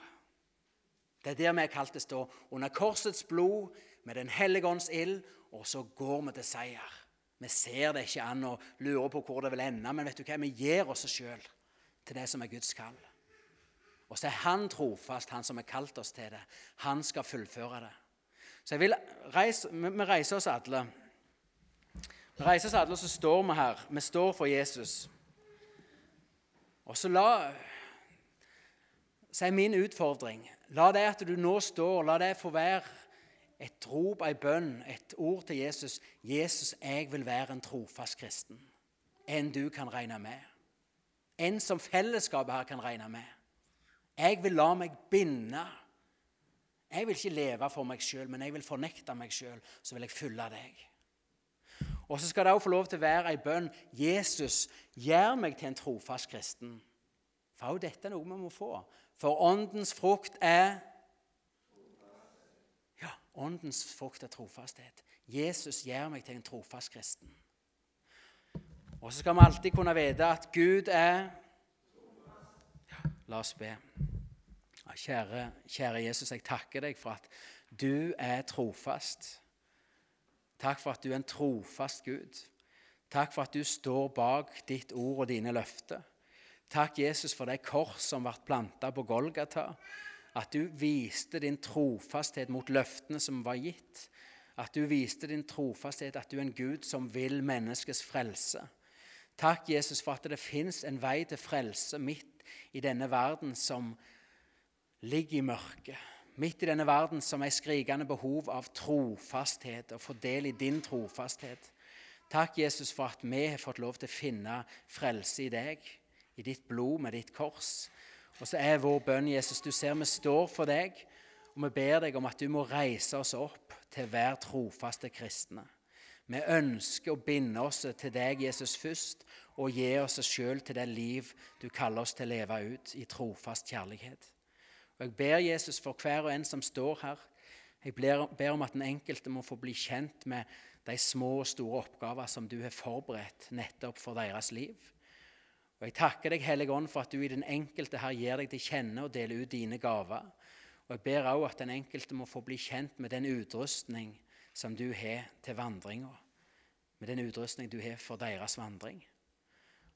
Det er der vi er kalt til å stå. Under korsets blod, med Den hellige ånds ild, og så går vi til seier. Vi ser det ikke an og lurer på hvor det vil ende, men vet du hva? vi gir oss sjøl til det som er Guds kall. Og så er Han trofast, Han som har kalt oss til det. Han skal fullføre det. Så jeg vil reise, Vi reiser oss alle. Vi reiser oss alle, og så står vi her. Vi står for Jesus. Og så la Så er min utfordring La det at du nå står, la det få være et rop, ei bønn, et ord til Jesus. 'Jesus, jeg vil være en trofast kristen.' En du kan regne med. En som fellesskapet her kan regne med. Jeg vil la meg binde. Jeg vil ikke leve for meg sjøl, men jeg vil fornekte meg sjøl. Så vil jeg følge deg. Og så skal det òg få lov til å være ei bønn. Jesus, gjør meg til en trofast kristen. For òg dette er noe vi må få. For åndens frukt er Åndens frukt er trofasthet. Jesus gjør meg til en trofast kristen. Og så skal vi alltid kunne vite at Gud er La oss be. Kjære, kjære Jesus, jeg takker deg for at du er trofast. Takk for at du er en trofast Gud. Takk for at du står bak ditt ord og dine løfter. Takk, Jesus, for det kors som ble planta på Golgata at du viste din trofasthet mot løftene som var gitt. At du viste din trofasthet, at du er en Gud som vil menneskets frelse. Takk, Jesus, for at det fins en vei til frelse midt i denne verden som ligger i mørket. Midt i denne verden som er skrikende behov av trofasthet, og få del i din trofasthet. Takk, Jesus, for at vi har fått lov til å finne frelse i deg, i ditt blod med ditt kors. Og så er vår bønn, Jesus, du ser vi står for deg, og vi ber deg om at du må reise oss opp til være trofaste kristne. Vi ønsker å binde oss til deg, Jesus, først, og gi oss sjøl til det liv du kaller oss til å leve ut i trofast kjærlighet. Og Jeg ber Jesus for hver og en som står her. Jeg ber om at den enkelte må få bli kjent med de små og store oppgaver som du har forberedt nettopp for deres liv. Og Jeg takker deg, Hellige Ånd, for at du i den enkelte her gir deg til kjenne og deler ut dine gaver. Og Jeg ber også at den enkelte må få bli kjent med den utrustning som du har til vandringa. Med den utrustning du har for deres vandring.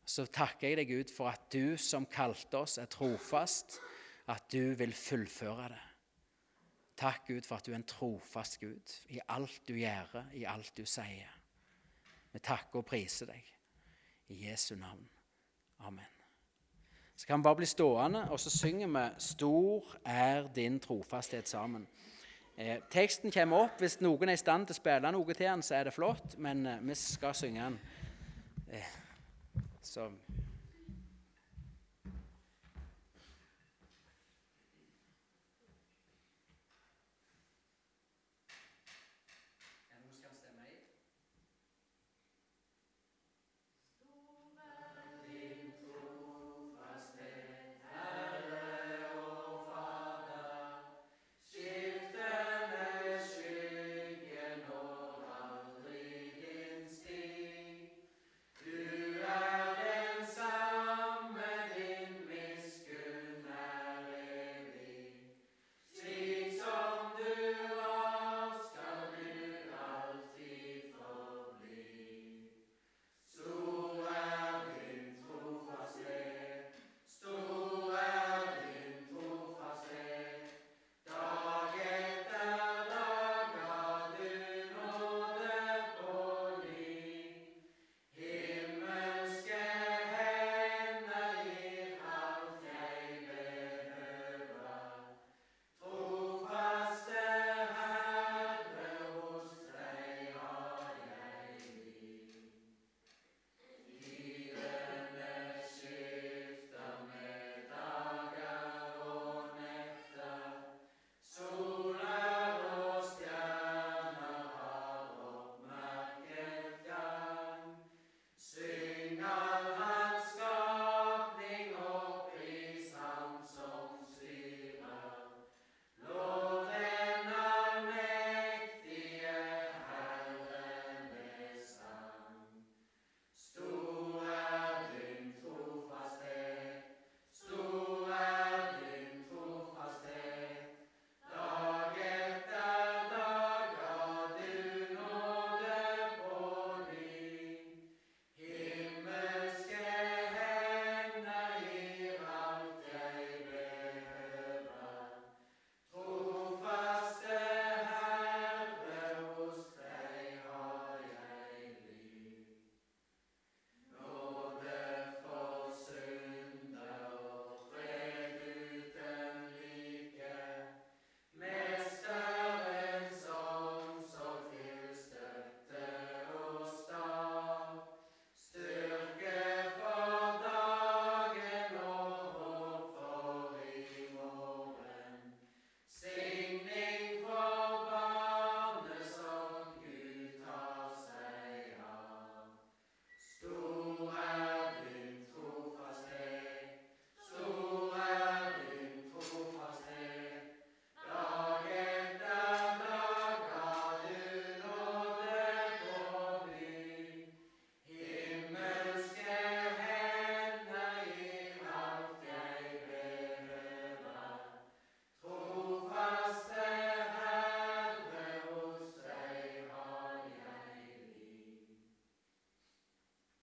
Så takker jeg deg, Gud, for at du som kalte oss, er trofast, at du vil fullføre det. Takk, Gud, for at du er en trofast Gud i alt du gjør, i alt du sier. Vi takker og priser deg i Jesu navn. Amen. Så kan vi bare bli stående, og så synger vi 'Stor er din trofasthet' sammen. Eh, teksten kommer opp. Hvis noen er i stand til å spille noe til den, så er det flott, men eh, vi skal synge den. Eh, så